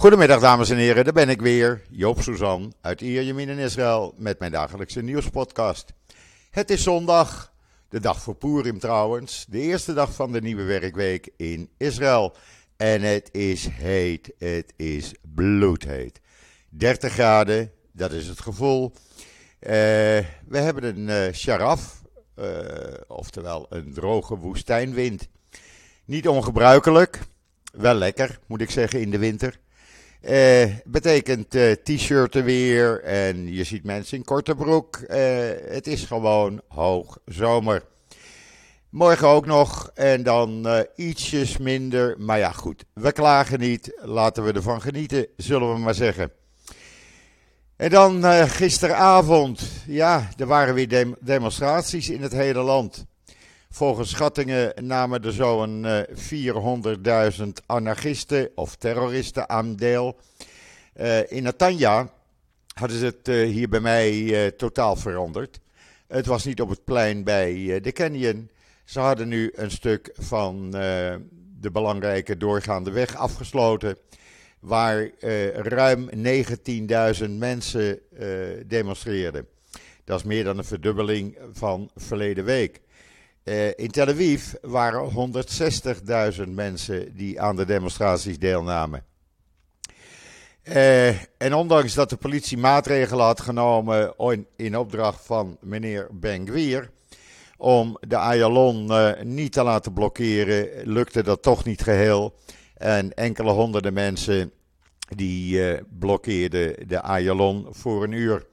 Goedemiddag dames en heren, daar ben ik weer, Joop Suzan uit Ierjemien in Israël met mijn dagelijkse nieuwspodcast. Het is zondag, de dag voor Purim trouwens, de eerste dag van de nieuwe werkweek in Israël. En het is heet, het is bloedheet. 30 graden, dat is het gevoel. Eh, we hebben een uh, sharaf, uh, oftewel een droge woestijnwind. Niet ongebruikelijk, wel lekker moet ik zeggen in de winter. Uh, betekent uh, t-shirten weer en je ziet mensen in korte broek. Uh, het is gewoon hoog zomer. Morgen ook nog en dan ietsjes minder. Maar ja, goed, we klagen niet. Laten we ervan genieten, zullen we maar zeggen. En dan gisteravond, ja, er waren weer dem demonstraties in het hele land. Volgens schattingen namen er zo'n 400.000 anarchisten of terroristen aan deel. Uh, in Natanja hadden ze het uh, hier bij mij totaal veranderd. Het was niet op het plein bij de Canyon. Ze hadden nu een stuk van de belangrijke doorgaande weg afgesloten. Waar ruim 19.000 mensen demonstreerden. Dat is meer dan een verdubbeling van verleden week. Uh, in Tel Aviv waren 160.000 mensen die aan de demonstraties deelnamen. Uh, en ondanks dat de politie maatregelen had genomen in opdracht van meneer Ben-Gvir om de Ayalon uh, niet te laten blokkeren, lukte dat toch niet geheel. En enkele honderden mensen die blokkeerden de Ayalon voor een uur.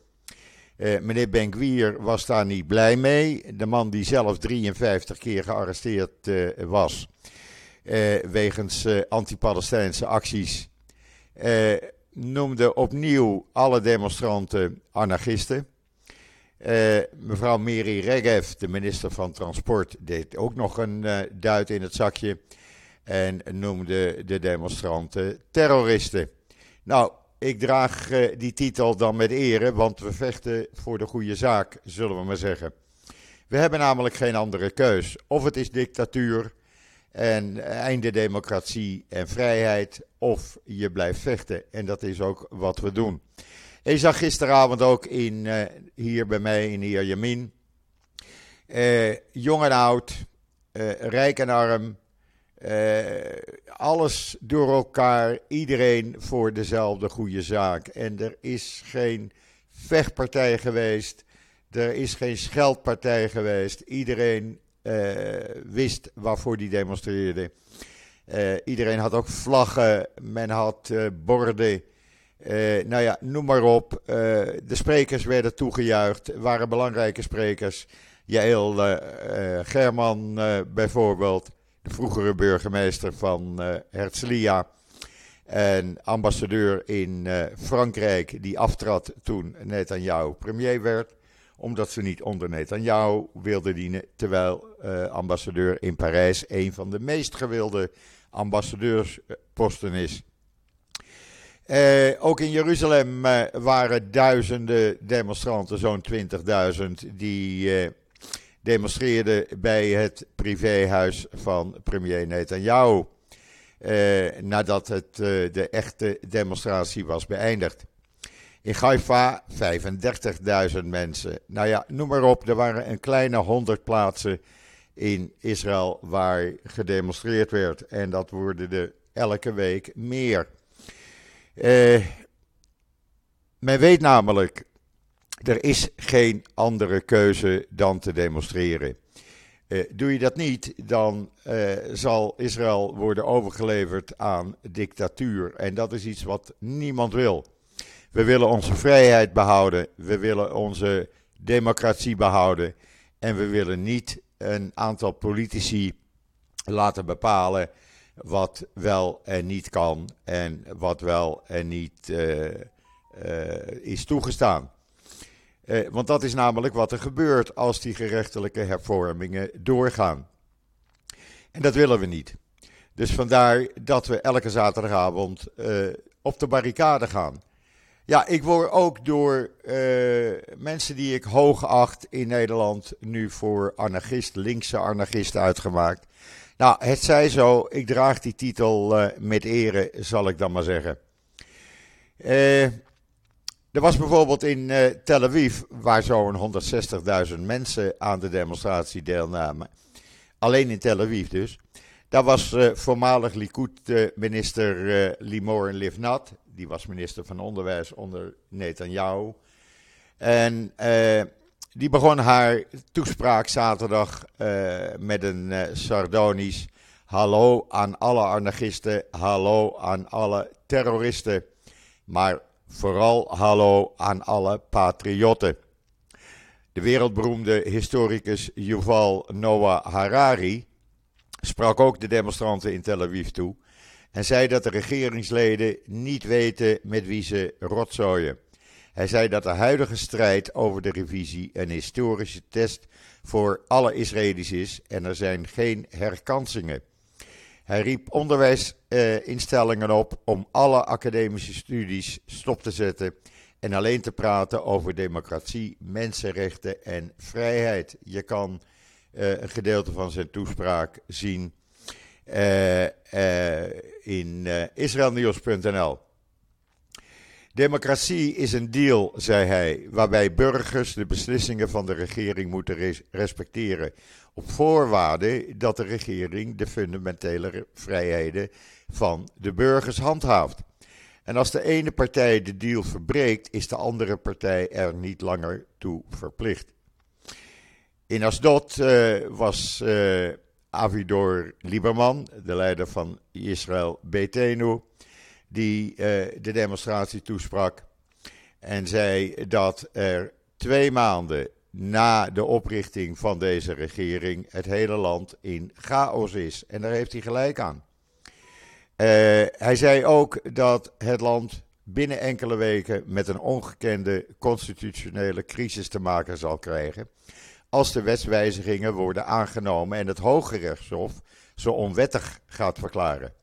Uh, meneer Benkwier was daar niet blij mee. De man die zelf 53 keer gearresteerd uh, was uh, wegens anti-Palestijnse acties, noemde opnieuw alle demonstranten anarchisten. mevrouw Miri Regev, de minister van Transport, deed ook nog een duit in het zakje en noemde de demonstranten terroristen. Nou, ik draag uh, die titel dan met ere, want we vechten voor de goede zaak, zullen we maar zeggen. We hebben namelijk geen andere keus. Of het is dictatuur en einde democratie en vrijheid, of je blijft vechten. En dat is ook wat we doen. Ik zag gisteravond ook in, uh, hier bij mij in Ierjamin, uh, jong en oud, rijk en arm, uh, alles door elkaar, iedereen voor dezelfde goede zaak. En er is geen vechtpartij geweest, er is geen scheldpartij geweest. Iedereen uh, wist waarvoor die demonstreerde. Uh, iedereen had ook vlaggen, men had borden. nou ja, noem maar op. de sprekers werden toegejuicht, waren belangrijke sprekers. Jael German bijvoorbeeld vroegere burgemeester van uh, Herzliya. En ambassadeur in uh, Frankrijk, die aftrad toen Netanyahu premier werd. Omdat ze niet onder Netanyahu wilde dienen. Terwijl uh, ambassadeur in Parijs een van de meest gewilde ambassadeursposten is. Ook in Jeruzalem waren duizenden demonstranten, zo'n 20.000, die demonstreerde bij het privéhuis van premier Netanyahu. Eh, nadat het, eh, de echte demonstratie was beëindigd. In Haifa 35.000 mensen. Nou ja, noem maar op, er waren een kleine 100 plaatsen in Israël waar gedemonstreerd werd. En dat worden er elke week meer. Uh, men weet namelijk er is geen andere keuze dan te demonstreren. Uh, doe je dat niet, dan uh, zal Israël worden overgeleverd aan dictatuur. En dat is iets wat niemand wil. We willen onze vrijheid behouden, we willen onze democratie behouden. En we willen niet een aantal politici laten bepalen wat wel en niet kan en wat wel en niet uh, is toegestaan. Eh, want dat is namelijk wat er gebeurt als die gerechtelijke hervormingen doorgaan. En dat willen we niet. Dus vandaar dat we elke zaterdagavond uh, op de barricade gaan. Ja, ik word ook door uh, mensen die ik hoog acht in Nederland nu voor anarchist, linkse anarchist uitgemaakt. Nou, het zij zo, ik draag die titel uh, met ere, zal ik dan maar zeggen. Uh, er was bijvoorbeeld in uh, Tel Aviv, waar zo'n 160.000 mensen aan de demonstratie deelnamen. Alleen in Tel Aviv dus. Daar was uh, voormalig Likud-minister uh, Limor Livnat. Die was minister van Onderwijs onder Netanyahu. En die begon haar toespraak zaterdag met een sardonisch hallo aan alle anarchisten, hallo aan alle terroristen, maar vooral hallo aan alle patriotten. De wereldberoemde historicus Yuval Noah Harari sprak ook de demonstranten in Tel Aviv toe en zei dat de regeringsleden niet weten met wie ze rotzooien. Hij zei dat de huidige strijd over de revisie een historische test voor alle Israëli's is en er zijn geen herkansingen. Hij riep onderwijsinstellingen op om alle academische studies stop te zetten en alleen te praten over democratie, mensenrechten en vrijheid. Je kan uh, een gedeelte van zijn toespraak zien uh, in israelnieuws.nl. Democratie is een deal, zei hij, waarbij burgers de beslissingen van de regering moeten respecteren. Op voorwaarde dat de regering de fundamentele vrijheden van de burgers handhaaft. En als de ene partij de deal verbreekt, is de andere partij er niet langer toe verplicht. In Asdod uh, was uh, Avidor Lieberman, de leider van Israël Betenu, die uh, de demonstratie toesprak. En zei dat er twee maanden na de oprichting van deze regering het hele land in chaos is. En daar heeft hij gelijk aan. Uh, hij zei ook dat het land binnen enkele weken met een ongekende constitutionele crisis te maken zal krijgen. Als de wetswijzigingen worden aangenomen en het Hoge Rechtshof ze onwettig gaat verklaren.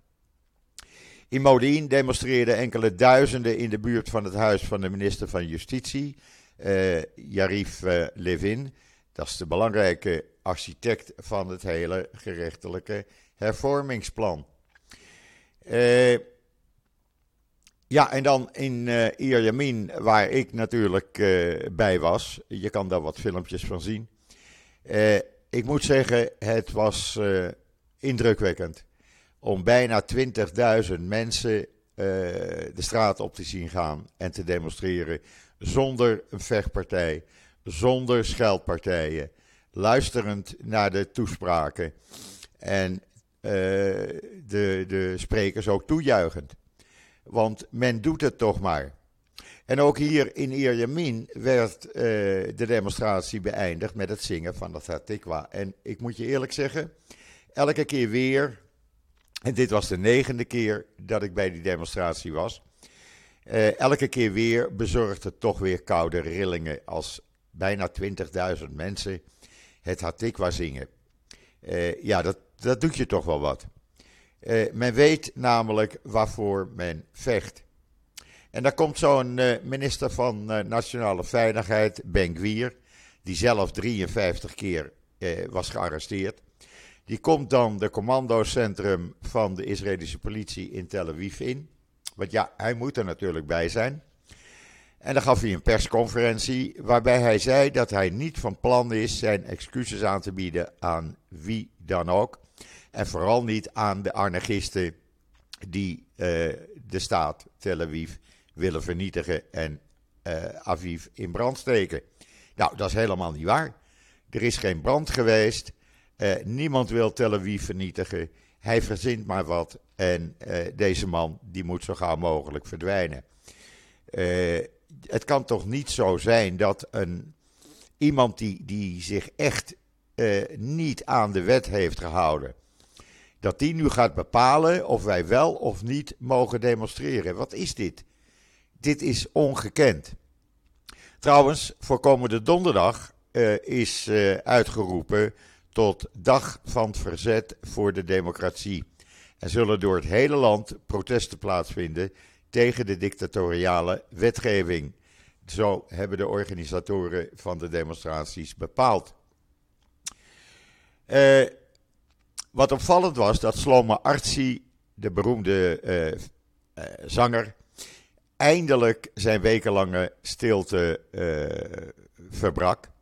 In Modin demonstreerden enkele duizenden in de buurt van het huis van de minister van Justitie, uh, Yarif uh, Levin. Dat is de belangrijke architect van het hele gerechtelijke hervormingsplan. Uh, ja, en dan in uh, Ierjamin, waar ik natuurlijk bij was. Je kan daar wat filmpjes van zien. Ik moet zeggen, het was indrukwekkend om bijna 20.000 mensen de straat op te zien gaan en te demonstreren zonder een vechtpartij, zonder scheldpartijen, luisterend naar de toespraken en uh, de, de sprekers ook toejuichend. Want men doet het toch maar. En ook hier in Ierjamin werd uh, de demonstratie beëindigd met het zingen van het Hatikwa. En ik moet je eerlijk zeggen, elke keer weer, en dit was de negende keer dat ik bij die demonstratie was, uh, elke keer weer bezorgt het toch weer koude rillingen als bijna 20.000 mensen het Hatikwa zingen. Uh, ja, dat, dat doet je toch wel wat. Uh, men weet namelijk waarvoor men vecht. En daar komt zo'n minister van Nationale Veiligheid, Ben Gwier, die zelf 53 keer was gearresteerd. Die komt dan de commandocentrum van de Israëlische politie in Tel Aviv in. Want ja, hij moet er natuurlijk bij zijn. En dan gaf hij een persconferentie waarbij hij zei dat hij niet van plan is zijn excuses aan te bieden aan wie dan ook. En vooral niet aan de anarchisten die uh, de staat Tel Aviv willen vernietigen en uh, Aviv in brand steken. Nou, dat is helemaal niet waar. Er is geen brand geweest. Uh, niemand wil Tel Aviv vernietigen. Hij verzint maar wat en uh, deze man die moet zo gauw mogelijk verdwijnen. Uh, het kan toch niet zo zijn dat een, iemand die, die zich echt niet aan de wet heeft gehouden, dat die nu gaat bepalen of wij wel of niet mogen demonstreren. Wat is dit? Dit is ongekend. Trouwens, voor komende donderdag is uitgeroepen tot Dag van het Verzet voor de Democratie. Er zullen door het hele land protesten plaatsvinden tegen de dictatoriale wetgeving. Zo hebben de organisatoren van de demonstraties bepaald. Uh, wat opvallend was dat Sloma Artsi, de beroemde uh, uh, zanger, eindelijk zijn wekenlange stilte verbrak.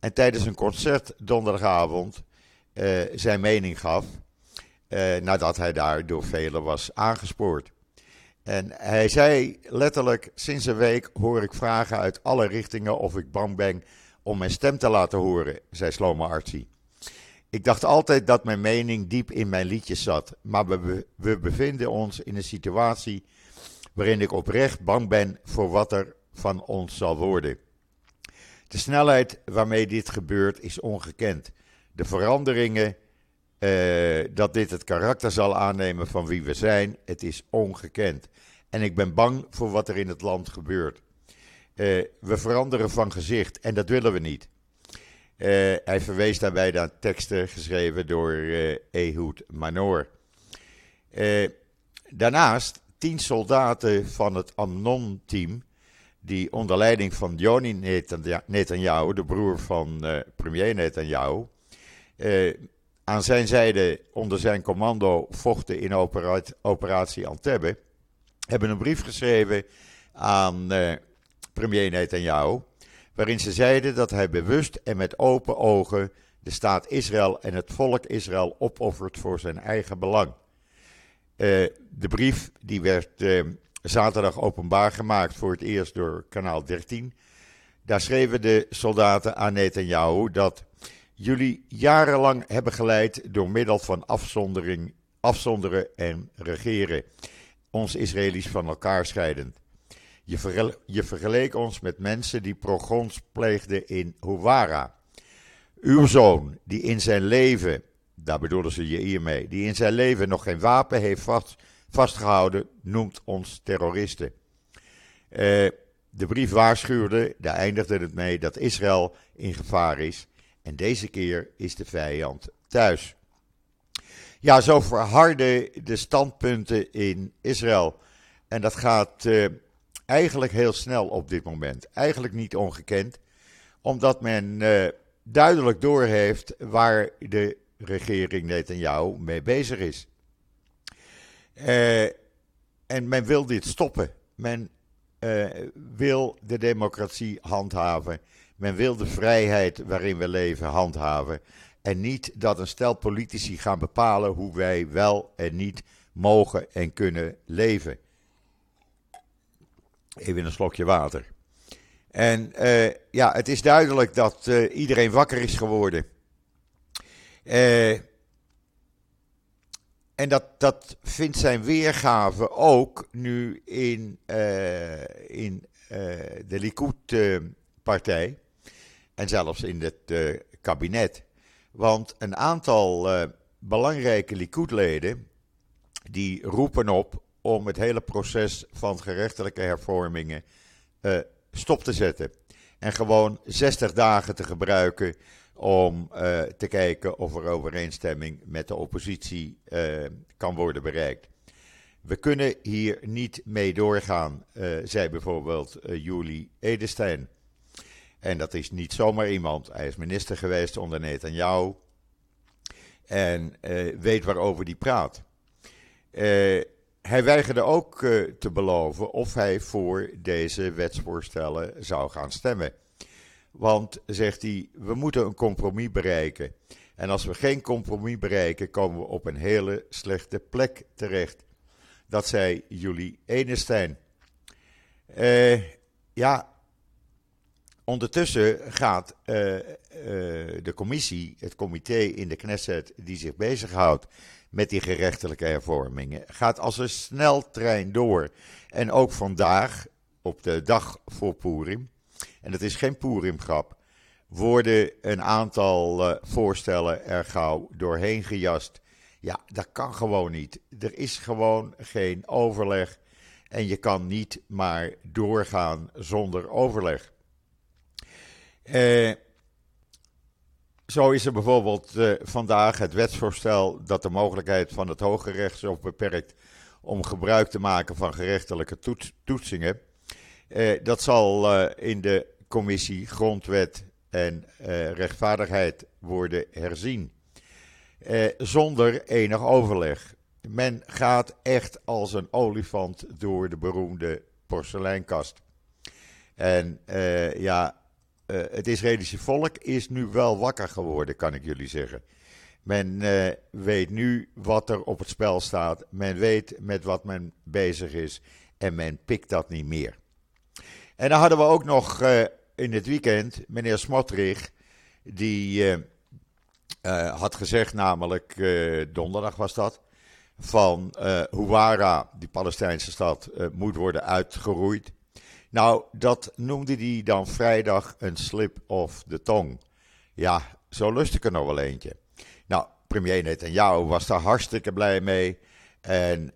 En tijdens een concert donderdagavond uh, zijn mening gaf. Uh, nadat hij daar door velen was aangespoord. En hij zei letterlijk: Sinds een week hoor ik vragen uit alle richtingen of ik bang ben om mijn stem te laten horen, zei Sloma Archie. Ik dacht altijd dat mijn mening diep in mijn liedjes zat, maar we, we bevinden ons in een situatie waarin ik oprecht bang ben voor wat er van ons zal worden. De snelheid waarmee dit gebeurt is ongekend. De veranderingen, uh, dat dit het karakter zal aannemen van wie we zijn, het is ongekend. En ik ben bang voor wat er in het land gebeurt. Uh, we veranderen van gezicht en dat willen we niet. Uh, hij verwees daarbij naar teksten geschreven door Ehud Manor. daarnaast tien soldaten van het Amnon-team, die onder leiding van Yoni Netanyahu, de broer van uh, premier Netanyahu, uh, aan zijn zijde onder zijn commando vochten in operatie Antebbe, hebben een brief geschreven aan uh, premier Netanyahu, waarin ze zeiden dat hij bewust en met open ogen de staat Israël en het volk Israël opoffert voor zijn eigen belang. De brief die werd zaterdag openbaar gemaakt voor het eerst door kanaal 13. Daar schreven de soldaten aan Netanyahu dat jullie jarenlang hebben geleid door middel van afzondering, afzonderen en regeren, ons Israëli's van elkaar scheidend. Je, je vergeleek ons met mensen die progons pleegden in Huwara. Uw zoon, die in zijn leven daar bedoelen ze je hiermee, die in zijn leven nog geen wapen heeft vast, vastgehouden, noemt ons terroristen. Uh, de brief waarschuwde, daar eindigde het mee, dat Israël in gevaar is. En deze keer is de vijand thuis. Ja, zo verharden de standpunten in Israël. En dat gaat uh, eigenlijk heel snel op dit moment. Eigenlijk niet ongekend, omdat men uh, duidelijk doorheeft waar de regering Netanyahu mee bezig is. Uh, en men wil dit stoppen. Men uh, wil de democratie handhaven. Men wil de vrijheid waarin we leven handhaven. En niet dat een stel politici gaan bepalen hoe wij wel en niet mogen en kunnen leven. Even een slokje water. En uh, ja, het is duidelijk dat iedereen wakker is geworden. Uh, en dat, dat vindt zijn weergave ook nu in, uh, in uh, de Likud-partij en zelfs in het kabinet. Want een aantal belangrijke Likud-leden die roepen op om het hele proces van gerechtelijke hervormingen stop te zetten. En gewoon 60 dagen te gebruiken om uh, te kijken of er overeenstemming met de oppositie uh, kan worden bereikt. We kunnen hier niet mee doorgaan, uh, zei bijvoorbeeld Julie Edestein. En dat is niet zomaar iemand. Hij is minister geweest onder Netanyahu en weet waarover hij praat. hij weigerde ook te beloven of hij voor deze wetsvoorstellen zou gaan stemmen. Want, zegt hij, we moeten een compromis bereiken. En als we geen compromis bereiken, komen we op een hele slechte plek terecht. Dat zei Julie Enestein. Uh, ja, ondertussen gaat uh, uh, de commissie, het comité in de Knesset die zich bezighoudt met die gerechtelijke hervormingen, gaat als een sneltrein door. En ook vandaag, op de dag voor Purim, en dat is geen Purim-grap, worden een aantal uh, voorstellen er gauw doorheen gejast. Ja, dat kan gewoon niet. Er is gewoon geen overleg en je kan niet maar doorgaan zonder overleg. Eh, zo is er bijvoorbeeld uh, vandaag het wetsvoorstel dat de mogelijkheid van het Hoge Rechtshof beperkt om gebruik te maken van gerechtelijke toets toetsingen. Dat zal in de commissie Grondwet en uh, Rechtvaardigheid worden herzien. Uh, zonder enig overleg. Men gaat echt als een olifant door de beroemde porseleinkast. En ja, het Israëlische volk is nu wel wakker geworden, kan ik jullie zeggen. Men weet nu wat er op het spel staat. Men weet met wat men bezig is. En men pikt dat niet meer. En dan hadden we ook nog in het weekend meneer Smotrich. Die uh, had gezegd, namelijk donderdag was dat, van Huwara, die Palestijnse stad, moet worden uitgeroeid. Nou, dat noemde hij dan vrijdag een slip of the tong. Ja, zo lust ik er nog wel eentje. Nou, premier Netanyahu was daar hartstikke blij mee. En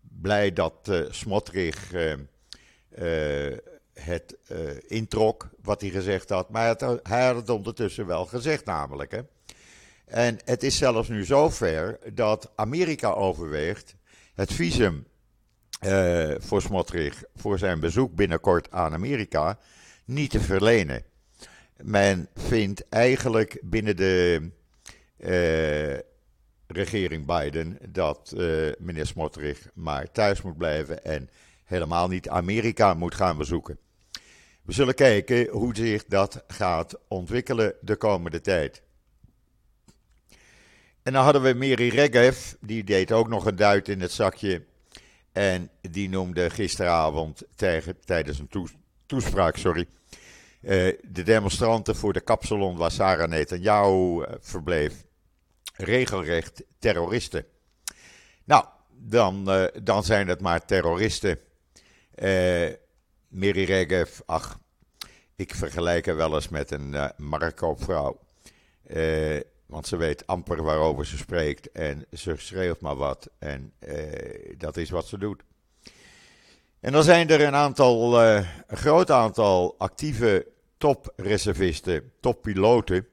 blij dat Smotrich het uh, introk, wat hij gezegd had. Maar had, hij had, het ondertussen wel gezegd, namelijk. Hè. En het is zelfs nu zover dat Amerika overweegt het visum uh, voor Smotrich voor zijn bezoek binnenkort aan Amerika niet te verlenen. Men vindt eigenlijk binnen de uh, regering Biden dat meneer Smotrich maar thuis moet blijven en helemaal niet Amerika moet gaan bezoeken. We zullen kijken hoe zich dat gaat ontwikkelen de komende tijd. En dan hadden we Miri Regev, die deed ook nog een duit in het zakje. En die noemde gisteravond tijdens een toespraak, sorry, uh, de demonstranten voor de kapsalon waar Sarah Netanyahu uh, verbleef, regelrecht terroristen. Nou, dan, uh, dan zijn het maar terroristen. Miri Regev, ach, ik vergelijk haar wel eens met een uh, marktkoopvrouw. Uh, want ze weet amper waarover ze spreekt en ze schreeuwt maar wat. En uh, dat is wat ze doet. En dan zijn er een aantal, een groot aantal actieve topreservisten, toppiloten.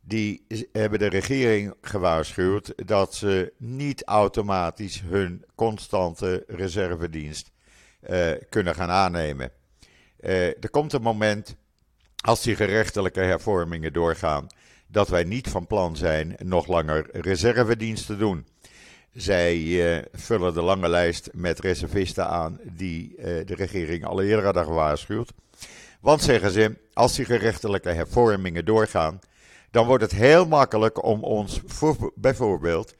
Die hebben de regering gewaarschuwd dat ze niet automatisch hun constante reservedienst uh, kunnen gaan aannemen. Uh, er komt een moment, als die gerechtelijke hervormingen doorgaan, dat wij niet van plan zijn nog langer reservedienst te doen. Zij uh, vullen de lange lijst met reservisten aan die de regering al eerder had gewaarschuwd. Want zeggen ze, als die gerechtelijke hervormingen doorgaan, dan wordt het heel makkelijk om ons voor, bijvoorbeeld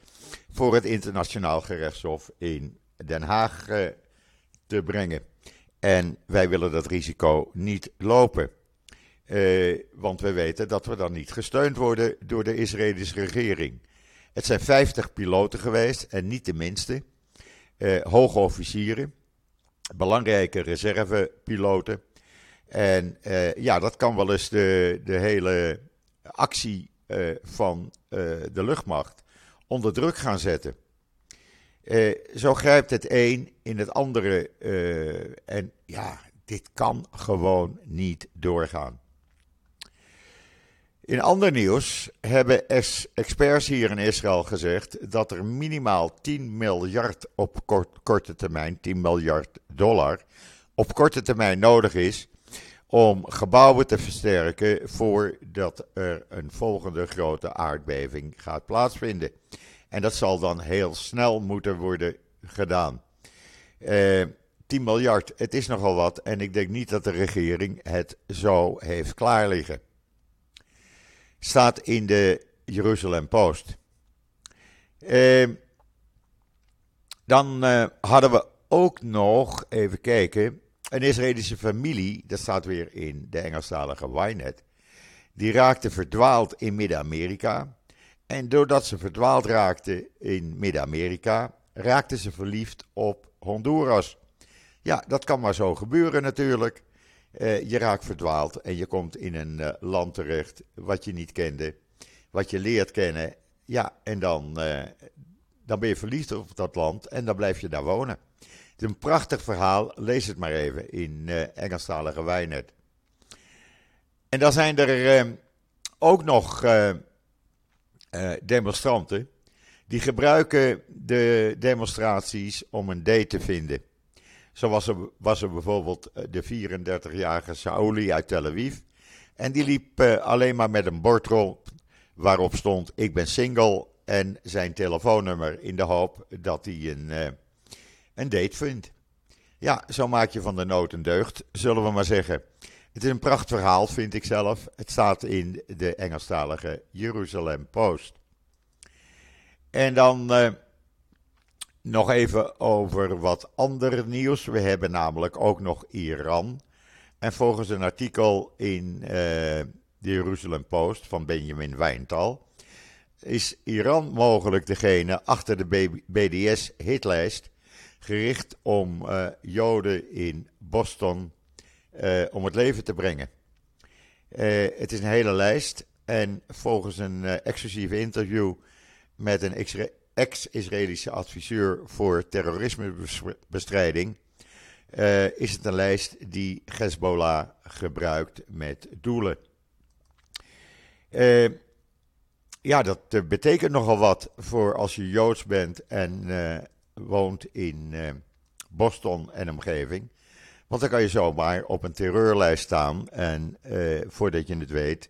voor het internationaal gerechtshof in Den Haag te brengen. En wij willen dat risico niet lopen. Uh, want we weten dat we dan niet gesteund worden door de Israëlische regering. Het zijn 50 piloten geweest en niet de minste. Uh, hoge officieren, belangrijke reservepiloten. En uh, ja, dat kan wel eens de, de hele actie van de luchtmacht onder druk gaan zetten. Uh, zo grijpt het een in het andere. Uh, en ja, dit kan gewoon niet doorgaan. In ander nieuws hebben experts hier in Israël gezegd dat er minimaal 10 miljard op korte termijn, 10 miljard dollar, op korte termijn nodig is om gebouwen te versterken voordat er een volgende grote aardbeving gaat plaatsvinden. En dat zal dan heel snel moeten worden gedaan. Uh, eh, 10 miljard, het is nogal wat. En ik denk niet dat de regering het zo heeft klaar liggen. Staat in de Jeruzalem Post. Uh, dan uh, hadden we ook nog, even kijken, een Israëlische familie, dat staat weer in de Engelstalige Wynet. Die raakte verdwaald in Midden-Amerika. En doordat ze verdwaald raakte in Midden-Amerika, raakte ze verliefd op Honduras. Ja, dat kan maar zo gebeuren natuurlijk. Uh, je raakt verdwaald en je komt in een uh, land terecht wat je niet kende, wat je leert kennen. Ja, en dan, uh, dan ben je verliefd op dat land en dan blijf je daar wonen. Het is een prachtig verhaal, lees het maar even in Engelstalige Wijnet. En dan zijn er ook nog uh, demonstranten. Die gebruiken de demonstraties om een date te vinden. Zo was er, was er bijvoorbeeld eh, de 34-jarige Saoli uit Tel Aviv. En die liep uh, alleen maar met een bord waarop stond: Ik ben single. En zijn telefoonnummer in de hoop dat hij een, een date vindt. Ja, zo maak je van de nood een deugd, zullen we maar zeggen. Het is een prachtig verhaal, vind ik zelf. Het staat in de Engelstalige Jeruzalem Post. En dan uh, nog even over wat ander nieuws. We hebben namelijk ook nog Iran. En volgens een artikel in uh, de Jeruzalem Post van Benjamin Wijntal is Iran mogelijk degene achter de BDS-hitlijst gericht om uh, Joden in Boston uh, om het leven te brengen. Uh, het is een hele lijst en volgens een exclusief interview met een ex-Israëlische adviseur voor terrorismebestrijding is het een lijst die Hezbollah gebruikt met doelen. ja, dat betekent nogal wat voor als je Joods bent en woont in Boston en omgeving. Want dan kan je zomaar op een terreurlijst staan en uh, voordat je het weet,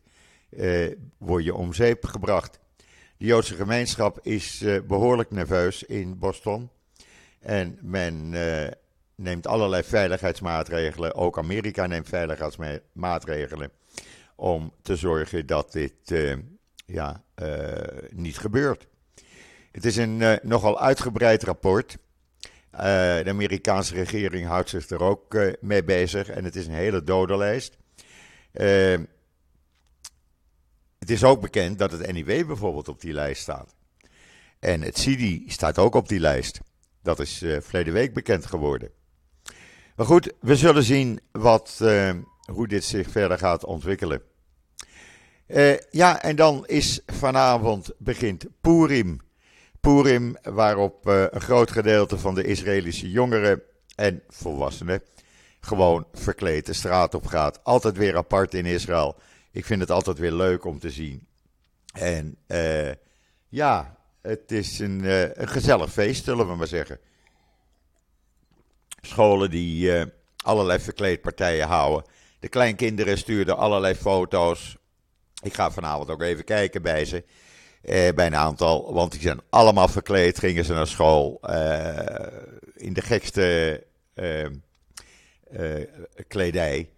uh, word je om zeep gebracht. De Joodse gemeenschap is behoorlijk nerveus in Boston. En men neemt allerlei veiligheidsmaatregelen, ook Amerika neemt veiligheidsmaatregelen, om te zorgen dat dit ja, niet gebeurt. Het is een nogal uitgebreid rapport. Uh, de Amerikaanse regering houdt zich er ook uh, mee bezig en het is een hele dodenlijst. het is ook bekend dat het NIW bijvoorbeeld op die lijst staat. En het CIDI staat ook op die lijst. Dat is verleden week bekend geworden. Maar goed, we zullen zien wat, hoe dit zich verder gaat ontwikkelen. ja, en dan is vanavond begint Purim. Purim, waarop uh, een groot gedeelte van de Israëlische jongeren en volwassenen gewoon verkleed de straat op gaat. Altijd weer apart in Israël. Ik vind het altijd weer leuk om te zien. En uh, ja, het is een, uh, een, gezellig feest, zullen we maar zeggen. Scholen die allerlei verkleedpartijen houden. De kleinkinderen stuurden allerlei foto's. Ik ga vanavond ook even kijken bij ze eh, bij een aantal, want die zijn allemaal verkleed, gingen ze naar school eh, in de gekste eh, eh kledij.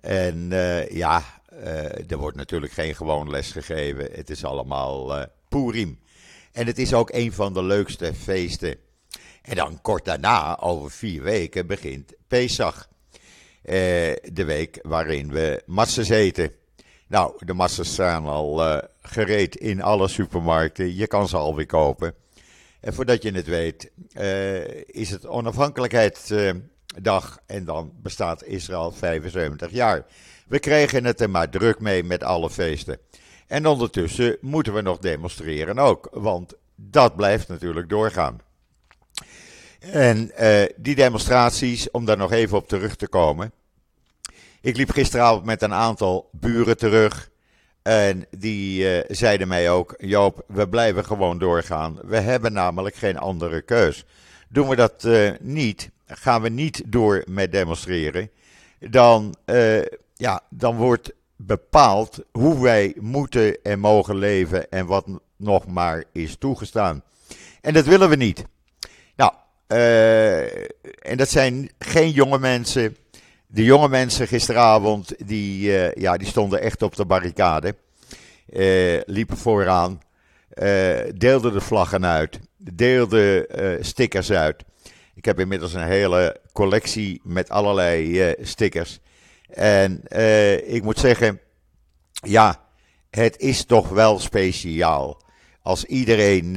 En eh, ja, eh, er wordt natuurlijk geen gewoon les gegeven. Het is allemaal Purim. En het is ook een van de leukste feesten. En dan kort daarna, over vier weken, begint Pesach. de week waarin we matzes eten. Nou, de massas zijn al gereed in alle supermarkten. Je kan ze alweer kopen. En voordat je het weet, uh, is het onafhankelijkheidsdag en dan bestaat Israël 75 jaar. We kregen het er maar druk mee met alle feesten. En ondertussen moeten we nog demonstreren ook, want dat blijft natuurlijk doorgaan. En uh, die demonstraties, om daar nog even op terug te komen. Ik liep gisteravond met een aantal buren terug. En die uh, zeiden mij ook: Joop, we blijven gewoon doorgaan. We hebben namelijk geen andere keus. Doen we dat uh, niet, gaan we niet door met demonstreren, dan, uh, ja, dan wordt bepaald hoe wij moeten en mogen leven en wat nog maar is toegestaan. En dat willen we niet. Nou, en dat zijn geen jonge mensen de jonge mensen gisteravond, die, uh, ja, die stonden echt op de barricade. Uh, liepen vooraan, uh, deelden de vlaggen uit, deelden stickers uit. Ik heb inmiddels een hele collectie met allerlei stickers. En ik moet zeggen, ja, het is toch wel speciaal. Als iedereen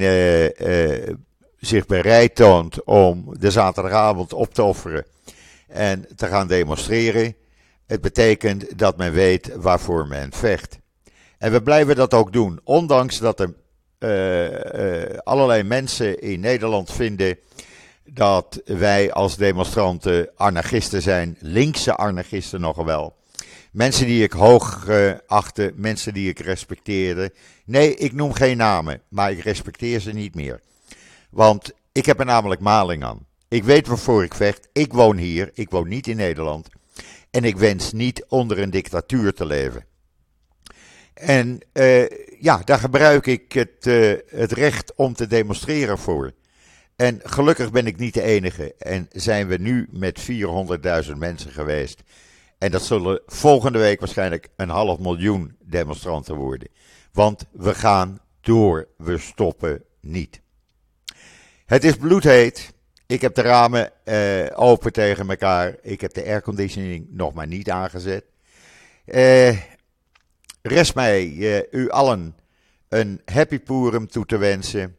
zich bereid toont om de zaterdagavond op te offeren en te gaan demonstreren. Het betekent dat men weet waarvoor men vecht. En we blijven dat ook doen, ondanks dat er uh, uh, allerlei mensen in Nederland vinden dat wij als demonstranten anarchisten zijn, linkse anarchisten nog wel. Mensen die ik hoog uh, mensen die ik respecteerde. Nee, ik noem geen namen, maar ik respecteer ze niet meer. Want ik heb er namelijk maling aan. Ik weet waarvoor ik vecht. Ik woon hier, ik woon niet in Nederland. En ik wens niet onder een dictatuur te leven. En uh, ja, daar gebruik ik het, uh, het recht om te demonstreren voor. En gelukkig ben ik niet de enige. En zijn we nu met 400.000 mensen geweest. En dat zullen volgende week waarschijnlijk een half miljoen demonstranten worden. Want we gaan door, we stoppen niet. Het is bloedheet. Ik heb de ramen uh, open tegen elkaar. Ik heb de airconditioning nog maar niet aangezet. Uh, rest mij uh, u allen een happy Purim toe te wensen.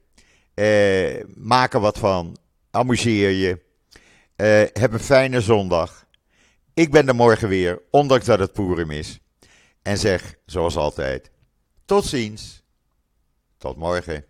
maak er wat van. Amuseer je. heb een fijne zondag. Ik ben er morgen weer, ondanks dat het Purim is. En zeg, zoals altijd, tot ziens. Tot morgen.